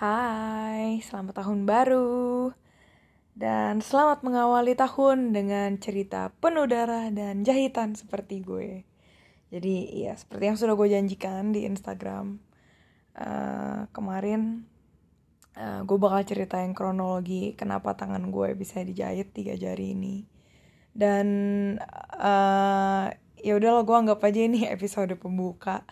Hai, selamat tahun baru. Dan selamat mengawali tahun dengan cerita penuh darah dan jahitan seperti gue. Jadi ya seperti yang sudah gue janjikan di Instagram uh, kemarin, uh, gue bakal ceritain kronologi kenapa tangan gue bisa dijahit tiga jari ini. Dan uh, ya udah lo gue anggap aja ini episode pembuka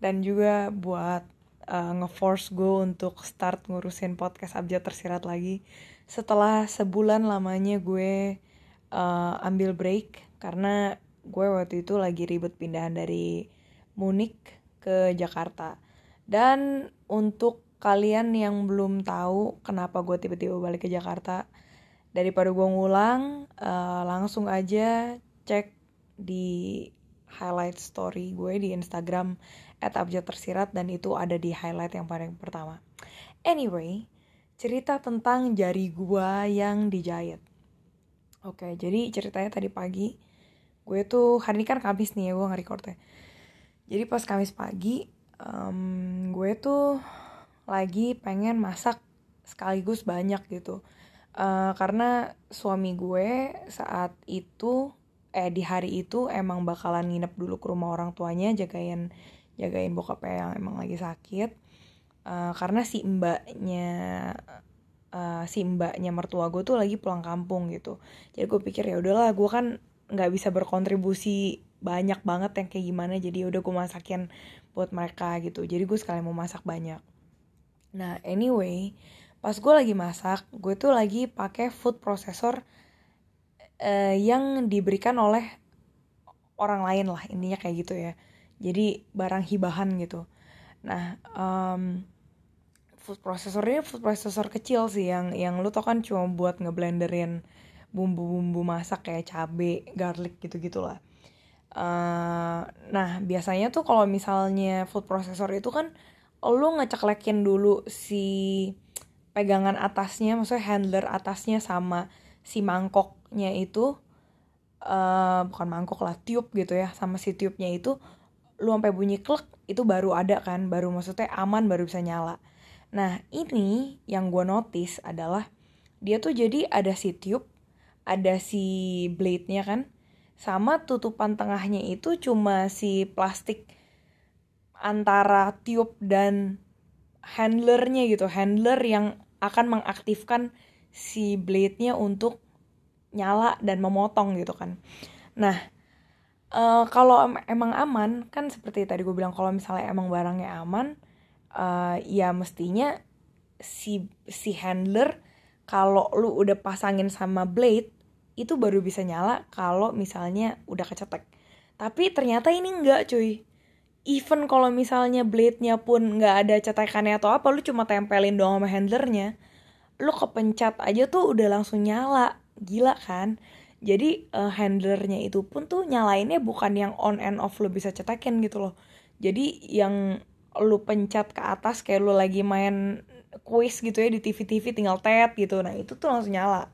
dan juga buat uh, ngeforce gue untuk start ngurusin podcast abjad tersirat lagi. Setelah sebulan lamanya gue uh, ambil break karena gue waktu itu lagi ribet pindahan dari Munich ke Jakarta. Dan untuk kalian yang belum tahu kenapa gue tiba-tiba balik ke Jakarta daripada gue ngulang uh, langsung aja cek di highlight story gue di Instagram at abjad tersirat dan itu ada di highlight yang paling pertama. Anyway, cerita tentang jari gua yang dijahit. Oke, jadi ceritanya tadi pagi gue tuh hari ini kan Kamis nih ya gue nge-recordnya. Jadi pas Kamis pagi um, gue tuh lagi pengen masak sekaligus banyak gitu. Uh, karena suami gue saat itu eh di hari itu emang bakalan nginep dulu ke rumah orang tuanya jagain jagain bokapnya yang emang lagi sakit. Uh, karena si mbaknya uh, si mbaknya mertua gue tuh lagi pulang kampung gitu. Jadi gue pikir ya udahlah gue kan nggak bisa berkontribusi banyak banget yang kayak gimana jadi ya udah gue masakin buat mereka gitu. Jadi gue sekalian mau masak banyak. Nah anyway pas gue lagi masak gue tuh lagi pakai food processor uh, yang diberikan oleh orang lain lah intinya kayak gitu ya jadi barang hibahan gitu. Nah um, food processor ini food processor kecil sih. Yang yang lu tau kan cuma buat ngeblenderin bumbu-bumbu masak kayak cabe garlic gitu gitulah uh, nah biasanya tuh kalau misalnya food processor itu kan lu ngeceklekin dulu si pegangan atasnya maksudnya handler atasnya sama si mangkoknya itu uh, bukan mangkok lah tiup gitu ya sama si tiupnya itu lu sampai bunyi klek itu baru ada kan baru maksudnya aman baru bisa nyala. Nah ini yang gue notice adalah dia tuh jadi ada si tube ada si blade-nya kan sama tutupan tengahnya itu cuma si plastik antara tube dan handlernya gitu handler yang akan mengaktifkan si blade-nya untuk nyala dan memotong gitu kan. Nah uh, kalau em emang aman kan seperti tadi gue bilang kalau misalnya emang barangnya aman uh, ya mestinya si si handler kalau lu udah pasangin sama blade itu baru bisa nyala kalau misalnya udah kecetek. Tapi ternyata ini enggak cuy. Even kalau misalnya blade-nya pun nggak ada cetekannya atau apa lu cuma tempelin doang sama handlernya lu kepencet aja tuh udah langsung nyala. Gila kan jadi uh, handlernya itu pun tuh nyalainnya bukan yang on and off lo bisa cetakin gitu loh. Jadi yang lu pencet ke atas kayak lu lagi main quiz gitu ya di TV-TV tinggal tet gitu. Nah itu tuh langsung nyala.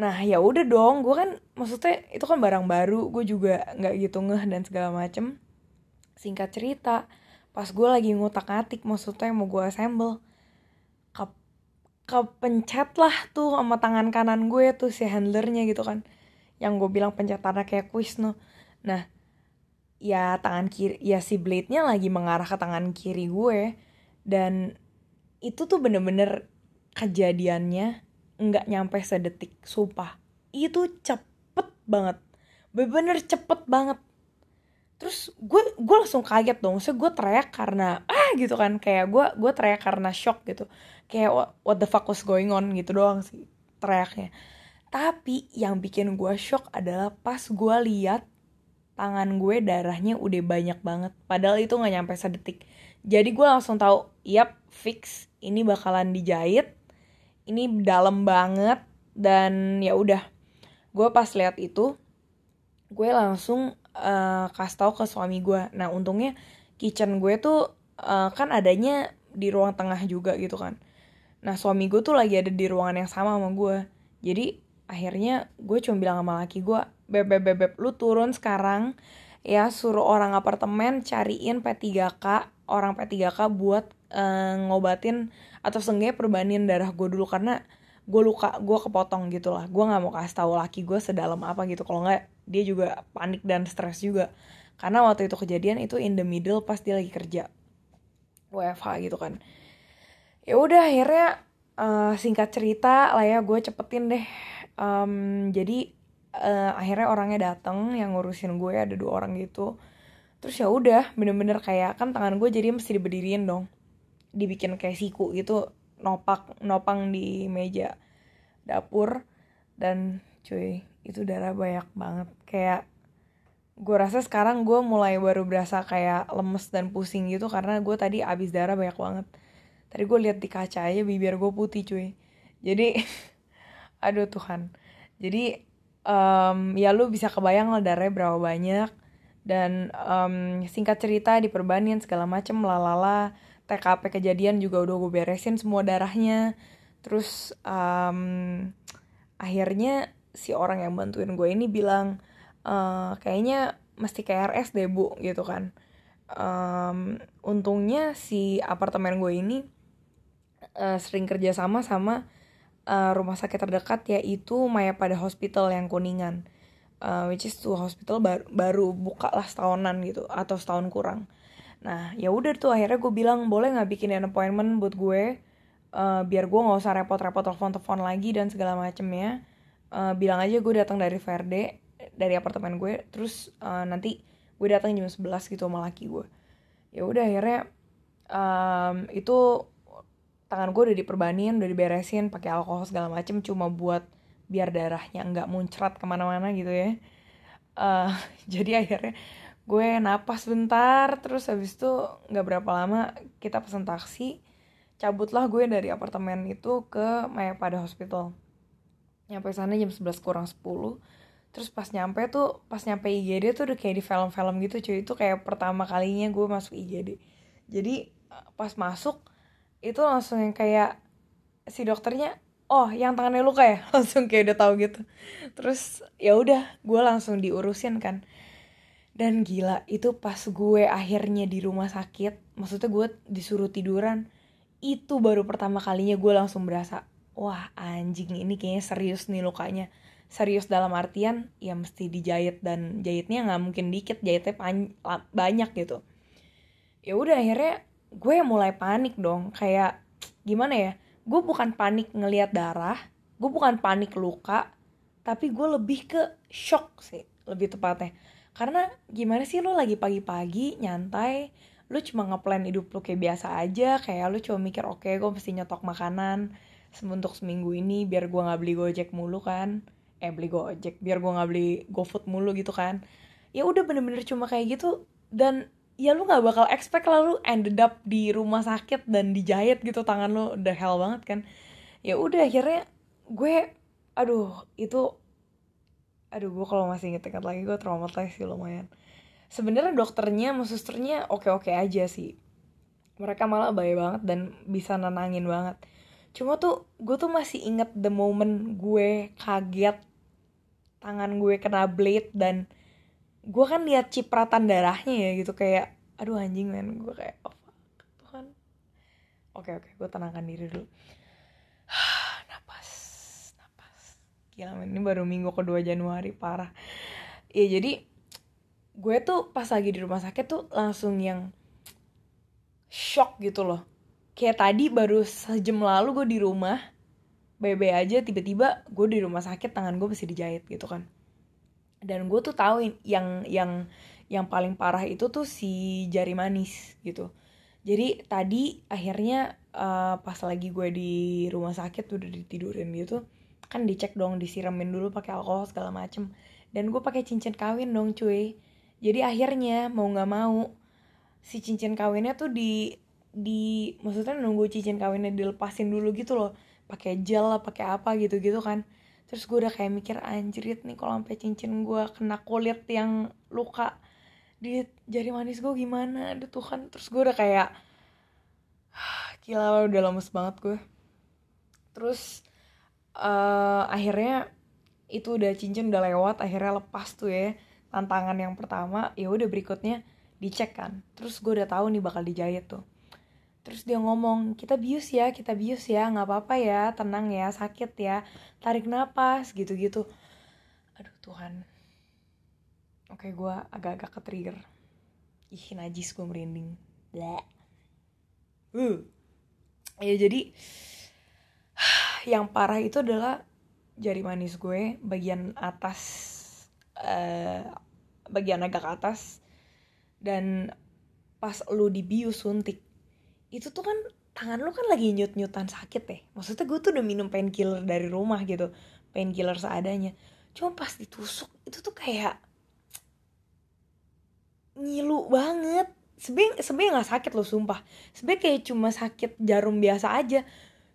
Nah ya udah dong. Gue kan maksudnya itu kan barang baru. Gue juga nggak gitu ngeh dan segala macem. Singkat cerita pas gue lagi ngutak ngatik maksudnya mau gue assemble kepencet lah tuh sama tangan kanan gue tuh si handlernya gitu kan. Yang gue bilang pencetannya kayak kuis no nah ya tangan kiri ya si blade nya lagi mengarah ke tangan kiri gue. Dan itu tuh bener-bener kejadiannya nggak nyampe sedetik sumpah. Itu cepet banget. Bener-bener cepet banget terus gue gue langsung kaget dong. So gue teriak karena ah gitu kan. Kayak gue gue teriak karena shock gitu. Kayak what, what the fuck was going on gitu doang sih teriaknya. Tapi yang bikin gue shock adalah pas gue lihat tangan gue darahnya udah banyak banget. Padahal itu nggak nyampe sedetik. Jadi gue langsung tahu yap fix. Ini bakalan dijahit. Ini dalam banget. Dan ya udah. Gue pas lihat itu gue langsung uh, kasih tau ke suami gue nah untungnya kitchen gue tuh uh, kan adanya di ruang tengah juga gitu kan. Nah suami gue tuh lagi ada di ruangan yang sama sama gue jadi akhirnya gue cuma bilang sama laki gue beb beb beb, lu turun sekarang ya suruh orang apartemen cariin P3K orang P3K buat uh, ngobatin atau seenggaknya perbandingan darah gue dulu. Karena gue luka gue kepotong gitu lah gue nggak mau kasih tahu laki gue sedalam apa gitu. Kalau nggak dia juga panik dan stres juga. Karena waktu itu kejadian itu in the middle pas dia lagi kerja. WFH gitu kan. Ya udah akhirnya uh, singkat cerita lah ya gue cepetin deh. Um, jadi uh, akhirnya orangnya datang yang ngurusin gue ada dua orang gitu. Terus ya udah bener-bener kayak kan tangan gue jadi mesti diberdiriin dong. Dibikin kayak siku gitu nopak nopang di meja dapur. Dan cuy. Itu darah banyak banget. Kayak gue rasa sekarang gue mulai baru berasa kayak lemes dan pusing gitu karena gue tadi abis darah banyak banget. Tadi gue lihat di kaca aja bibir gue putih cuy. Jadi aduh Tuhan. Jadi um, ya lu bisa kebayang lah darahnya berapa banyak dan um, singkat cerita diperbanin segala macem lalala TKP kejadian juga udah gue beresin semua darahnya. Terus um, akhirnya si orang yang bantuin gue ini bilang e, kayaknya mesti KRS deh bu gitu kan. Um, untungnya si apartemen gue ini uh, sering kerja sama sama uh, rumah sakit terdekat yaitu Maya pada Hospital yang kuningan. Uh, which is tuh hospital baru, baru buka lah setahunan gitu atau setahun kurang. Nah ya udah tuh akhirnya gue bilang boleh nggak bikin appointment buat gue? Uh, biar gue nggak usah repot-repot telepon-telepon lagi dan segala macemnya uh, bilang aja gue datang dari Verde dari apartemen gue terus uh, nanti gue datang jam 11 gitu sama laki gue ya udah akhirnya um, itu tangan gue udah diperbanin udah diberesin pakai alkohol segala macem cuma buat biar darahnya nggak muncrat ke mana-mana gitu ya. Uh, jadi akhirnya gue napas bentar terus habis itu nggak berapa lama kita pesen taksi cabutlah gue dari apartemen itu ke Mayapada Hospital nyampe sana jam 11 kurang 10 terus pas nyampe tuh pas nyampe IGD tuh udah kayak di film-film gitu cuy. Itu kayak pertama kalinya gue masuk IGD jadi pas masuk itu langsung yang kayak si dokternya oh yang tangannya luka ya? Langsung kayak udah tahu gitu. Terus ya udah gue langsung diurusin kan. Dan gila itu pas gue akhirnya di rumah sakit maksudnya gue disuruh tiduran itu baru pertama kalinya gue langsung berasa wah anjing ini kayaknya serius nih lukanya. Serius dalam artian ya mesti dijahit dan jahitnya nggak mungkin dikit jahitnya banyak gitu. Ya udah akhirnya gue mulai panik dong kayak gimana ya gue bukan panik ngelihat darah gue bukan panik luka tapi gue lebih ke shock sih lebih tepatnya. Karena gimana sih lo lagi pagi-pagi nyantai lu cuma ngeplan hidup lu kayak biasa aja kayak lu cuma mikir oke okay, gue mesti nyetok makanan untuk seminggu ini biar gue nggak beli gojek mulu kan. Eh beli gojek biar gue nggak beli gofood mulu gitu kan. Ya udah bener-bener cuma kayak gitu dan ya lu nggak bakal expect lalu ended up di rumah sakit dan dijahit gitu tangan lu udah hell banget kan. Ya udah akhirnya gue aduh itu aduh gue kalau masih inget-inget lagi gue traumatized sih lumayan. Sebenarnya dokternya sama susternya oke-oke aja sih. Mereka malah baik banget dan bisa nenangin banget cuma tuh gue tuh masih inget the moment gue kaget tangan gue kena blade dan gue kan lihat cipratan darahnya ya gitu. Kayak aduh anjing men. Gue kayak oh fuck Tuhan. Oke oke gue tenangkan diri dulu. Napas napas. Gila men ini baru minggu kedua Januari parah. Ya jadi gue tuh pas lagi di rumah sakit tuh langsung yang shock gitu loh kayak tadi baru sejam lalu gue di rumah bebe aja tiba-tiba gue di rumah sakit tangan gue masih dijahit gitu kan. Dan gue tuh tahu yang yang yang paling parah itu tuh si jari manis gitu. Jadi tadi akhirnya uh, pas lagi gue di rumah sakit udah ditidurin gitu kan dicek dong disiramin dulu pakai alkohol segala macem. Dan gue pakai cincin kawin dong cuy. Jadi akhirnya mau nggak mau si cincin kawinnya tuh di di maksudnya nunggu cincin kawinnya dilepasin dulu gitu loh. Pakai gel lah pakai apa gitu gitu kan. Terus gue udah kayak mikir anjrit nih kalau sampai cincin gue kena kulit yang luka di jari manis gue gimana? Aduh Tuhan. Terus gue udah kayak gila udah lemes banget gue terus uh, akhirnya itu udah cincin udah lewat akhirnya lepas tuh ya tantangan yang pertama. Ya udah berikutnya dicek kan. Terus gue udah tahu nih bakal dijahit tuh terus dia ngomong kita bius ya kita bius ya nggak apa-apa ya tenang ya sakit ya tarik napas gitu-gitu. Aduh Tuhan. Oke gue agak-agak ke trigger ih najis gue merinding. Uh. Ya jadi yang parah itu adalah jari manis gue bagian atas uh, bagian agak atas dan pas lu dibius suntik itu tuh kan tangan lu kan lagi nyut nyutan sakit deh. Maksudnya gue tuh udah minum painkiller dari rumah gitu. Painkiller seadanya. Cuma pas ditusuk itu tuh kayak ngilu banget. Sebenarnya sebenarnya nggak sakit loh sumpah. Sebenarnya kayak cuma sakit jarum biasa aja.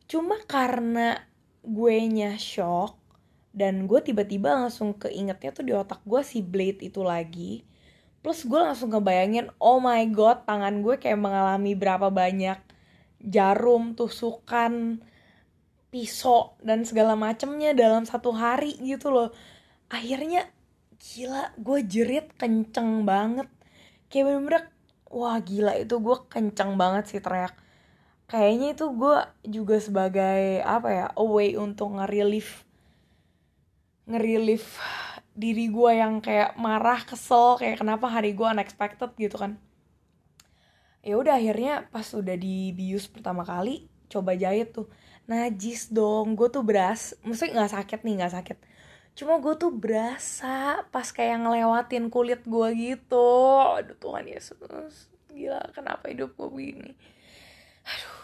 Cuma karena gue nya shock dan gue tiba-tiba langsung keingetnya tuh di otak gue si blade itu lagi plus gue langsung ngebayangin oh my god tangan gue kayak mengalami berapa banyak jarum tusukan pisau dan segala macemnya dalam satu hari gitu loh. Akhirnya gila gue jerit kenceng banget. Kayak bener-bener wah gila itu gue kenceng banget sih teriak. Kayaknya itu gue juga sebagai apa ya a way untuk nge-relief diri gue yang kayak marah kesel kayak kenapa hari gue unexpected gitu kan. Ya udah akhirnya pas udah dibius pertama kali coba jahit tuh. Najis dong gue tuh beras maksudnya nggak sakit nih nggak sakit. Cuma gue tuh berasa pas kayak ngelewatin kulit gue gitu. Aduh Tuhan Yesus gila kenapa hidup gue begini? Aduh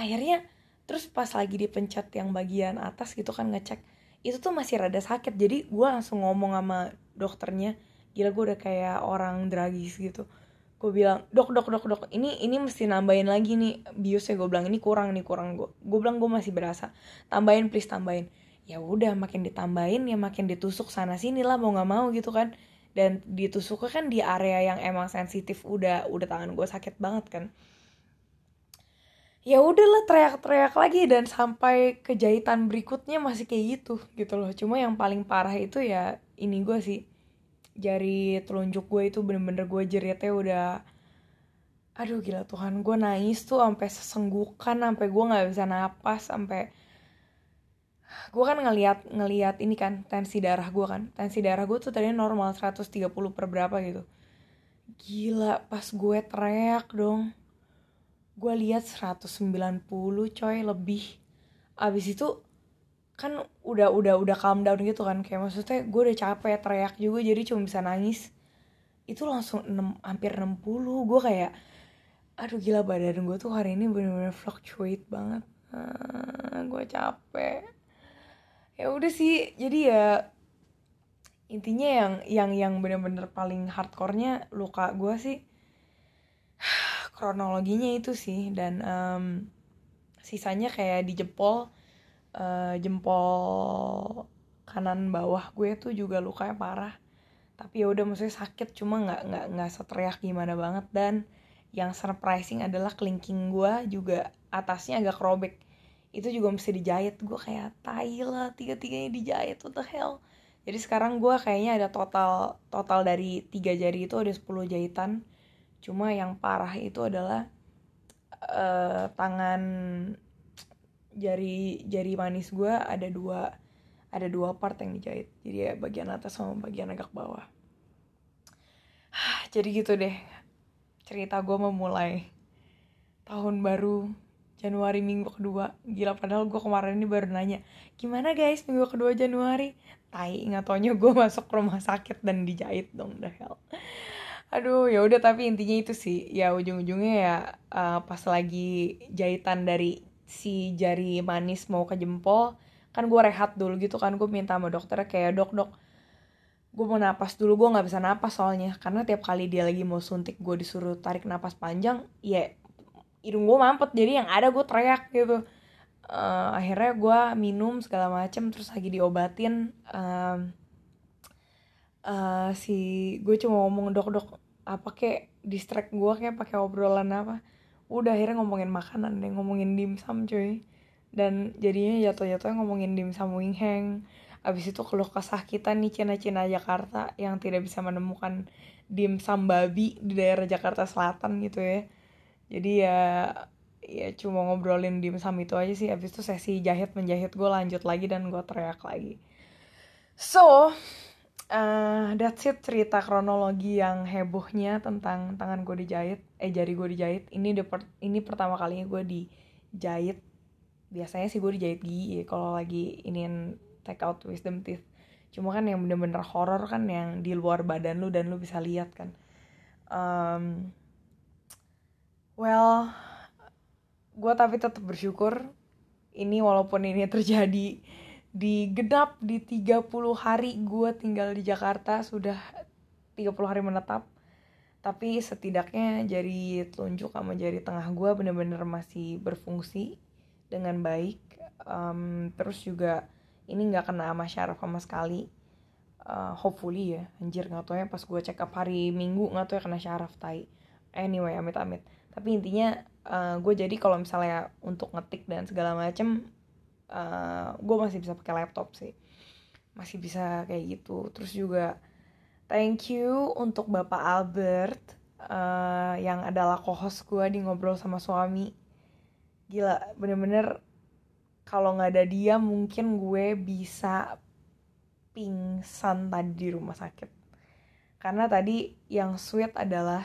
akhirnya terus pas lagi dipencet yang bagian atas gitu kan ngecek itu tuh masih rada sakit. Jadi gue langsung ngomong sama dokternya gila gue udah kayak orang dragis gitu. Gue bilang dok dok dok dok ini ini mesti nambahin lagi nih biusnya. Gue bilang ini kurang nih kurang. Gue gue bilang gue masih berasa. Tambahin please tambahin. Ya udah makin ditambahin ya makin ditusuk sana sini lah mau nggak mau gitu kan. Dan ditusuknya kan di area yang emang sensitif udah udah tangan gue sakit banget kan ya udahlah teriak-teriak lagi dan sampai kejahitan berikutnya masih kayak gitu gitu loh. Cuma yang paling parah itu ya ini gue sih. Jari telunjuk gue itu bener-bener gue jeritnya udah aduh gila Tuhan gue nangis tuh sampai sesenggukan sampai gue nggak bisa napas sampai gue kan ngeliat ngeliat ini kan tensi darah gue kan. Tensi darah gue tuh tadinya normal 130 per berapa gitu. Gila pas gue teriak dong gue lihat 190 coy lebih. Abis itu kan udah udah udah calm down gitu kan. Kayak maksudnya gue udah capek teriak juga jadi cuma bisa nangis. Itu langsung 6, hampir 60 gue kayak aduh gila badan gue tuh hari ini bener-bener fluctuate banget. Ah, gue capek. Ya udah sih jadi ya intinya yang yang yang bener-bener paling hardcore-nya luka gue sih kronologinya itu sih dan um, sisanya kayak di jempol uh, jempol kanan bawah gue tuh juga lukanya parah. Tapi ya udah maksudnya sakit cuma nggak nggak nggak seteriak gimana banget. Dan yang surprising adalah kelingking gue juga atasnya agak robek itu juga mesti dijahit. Gue kayak tai lah tiga tiganya dijahit. What the hell? Jadi sekarang gue kayaknya ada total total dari tiga jari itu ada 10 jahitan cuma yang parah itu adalah uh, tangan jari jari manis gue ada dua ada dua part yang dijahit. Jadi ya bagian atas sama bagian agak bawah. Jadi gitu deh cerita gue memulai tahun baru Januari minggu kedua. Gila padahal gue kemarin ini baru nanya gimana guys minggu kedua Januari? Tai nggak gue masuk rumah sakit dan dijahit dong the hell aduh ya udah tapi intinya itu sih. Ya ujung-ujungnya ya uh, pas lagi jahitan dari si jari manis mau ke jempol kan gue rehat dulu gitu kan gue minta sama dokter kayak dok dok gue mau napas dulu. Gue nggak bisa napas soalnya karena tiap kali dia lagi mau suntik gue disuruh tarik napas panjang ya hidung gue mampet jadi yang ada gue teriak gitu. Uh, akhirnya gue minum segala macem terus lagi diobatin um, uh, si gue cuma ngomong dok dok apa kayak distract gue kayak pakai obrolan apa. Udah akhirnya ngomongin makanan deh ngomongin dimsum cuy. Dan jadinya jatuh-jatuhnya ngomongin dimsum wing hang abis itu keluh kesah kita nih Cina-Cina Jakarta yang tidak bisa menemukan dimsum babi di daerah Jakarta Selatan gitu ya. Jadi ya ya cuma ngobrolin dimsum itu aja sih. Abis itu sesi jahit menjahit gue lanjut lagi dan gue teriak lagi. So uh, that's it cerita kronologi yang hebohnya tentang tangan gue dijahit eh jari gue dijahit. Ini de ini pertama kalinya gue dijahit. Biasanya sih gue dijahit gigi ya, kalau lagi iniin take out wisdom teeth. Cuma kan yang bener-bener horror kan yang di luar badan lu dan lu bisa lihat kan. Um, well gue tapi tetap bersyukur ini walaupun ini terjadi di genap di 30 hari gue tinggal di Jakarta sudah 30 hari menetap. Tapi setidaknya jari telunjuk sama jari tengah gue bener-bener masih berfungsi dengan baik. Um, terus juga ini nggak kena sama syaraf sama sekali. Uh, hopefully ya anjir nggak tau ya pas gue check up hari minggu nggak tau ya kena syaraf tai. Anyway amit amit tapi intinya uh, gue jadi kalau misalnya untuk ngetik dan segala macem uh, gue masih bisa pakai laptop sih. Masih bisa kayak gitu. Terus juga thank you untuk bapak Albert uh, yang adalah co-host gue di ngobrol sama suami. Gila bener-bener kalau nggak ada dia mungkin gue bisa pingsan tadi di rumah sakit. Karena tadi yang sweet adalah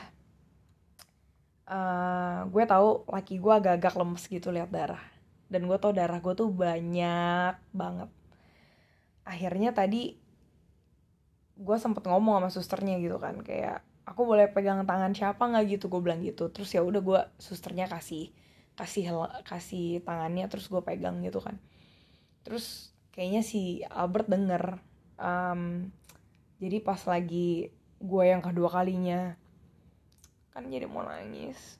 uh, gue tahu laki gue agak-agak lemes gitu lihat darah dan gue tau darah gue tuh banyak banget. Akhirnya tadi gue sempet ngomong sama susternya gitu kan kayak aku boleh pegang tangan siapa nggak? Gitu gue bilang gitu. Terus ya udah gue susternya kasih kasih kasih tangannya terus gue pegang gitu kan. Terus kayaknya si Albert denger um, jadi pas lagi gue yang kedua kalinya kan jadi mau nangis.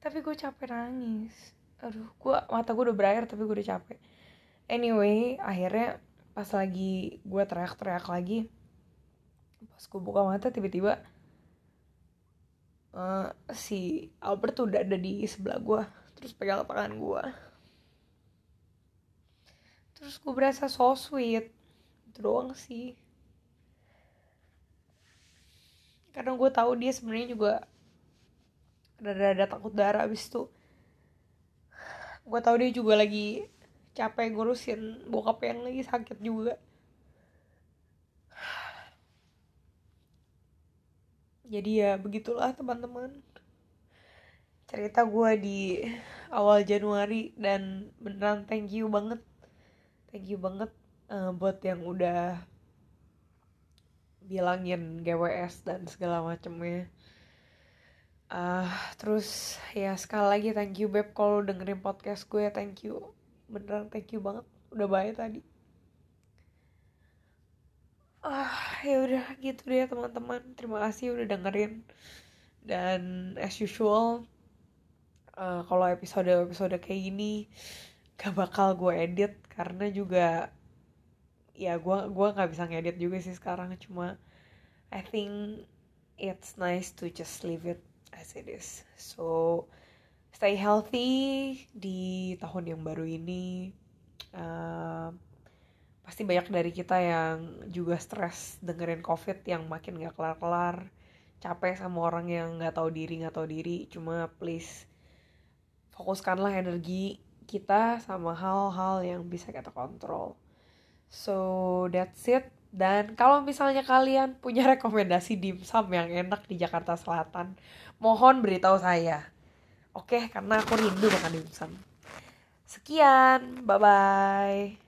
Tapi gue capek nangis aduh gue mata gue udah berair tapi gue udah capek. Anyway akhirnya pas lagi gue teriak-teriak lagi pas gue buka mata tiba-tiba uh, si Albert tuh udah ada di sebelah gue terus pegang tangan gue terus gue berasa so sweet. Itu doang sih. Karena gue tahu dia sebenarnya juga ada-ada takut darah abis itu gue tahu dia juga lagi capek ngurusin bokap yang lagi sakit juga. Jadi ya begitulah teman-teman. Cerita gue di awal Januari dan beneran thank you banget. Thank you banget uh, buat yang udah bilangin GWS dan segala macemnya uh, terus ya sekali lagi thank you beb kalau dengerin podcast gue. Thank you. Beneran thank you banget. Udah baik tadi. Ah ya udah gitu deh teman-teman. Terima kasih udah dengerin. Dan as usual uh, kalau episode episode kayak gini gak bakal gue edit karena juga ya gue gua nggak bisa ngedit juga sih sekarang. Cuma I think it's nice to just leave it as it is. So stay healthy di tahun yang baru ini. Uh, pasti banyak dari kita yang juga stres dengerin covid yang makin gak kelar-kelar. Capek sama orang yang nggak tahu diri nggak tahu diri. Cuma please fokuskanlah energi kita sama hal-hal yang bisa kita kontrol. So that's it dan kalau misalnya kalian punya rekomendasi dimsum yang enak di Jakarta Selatan mohon beritahu saya. Oke karena aku rindu makan dimsum. Sekian bye bye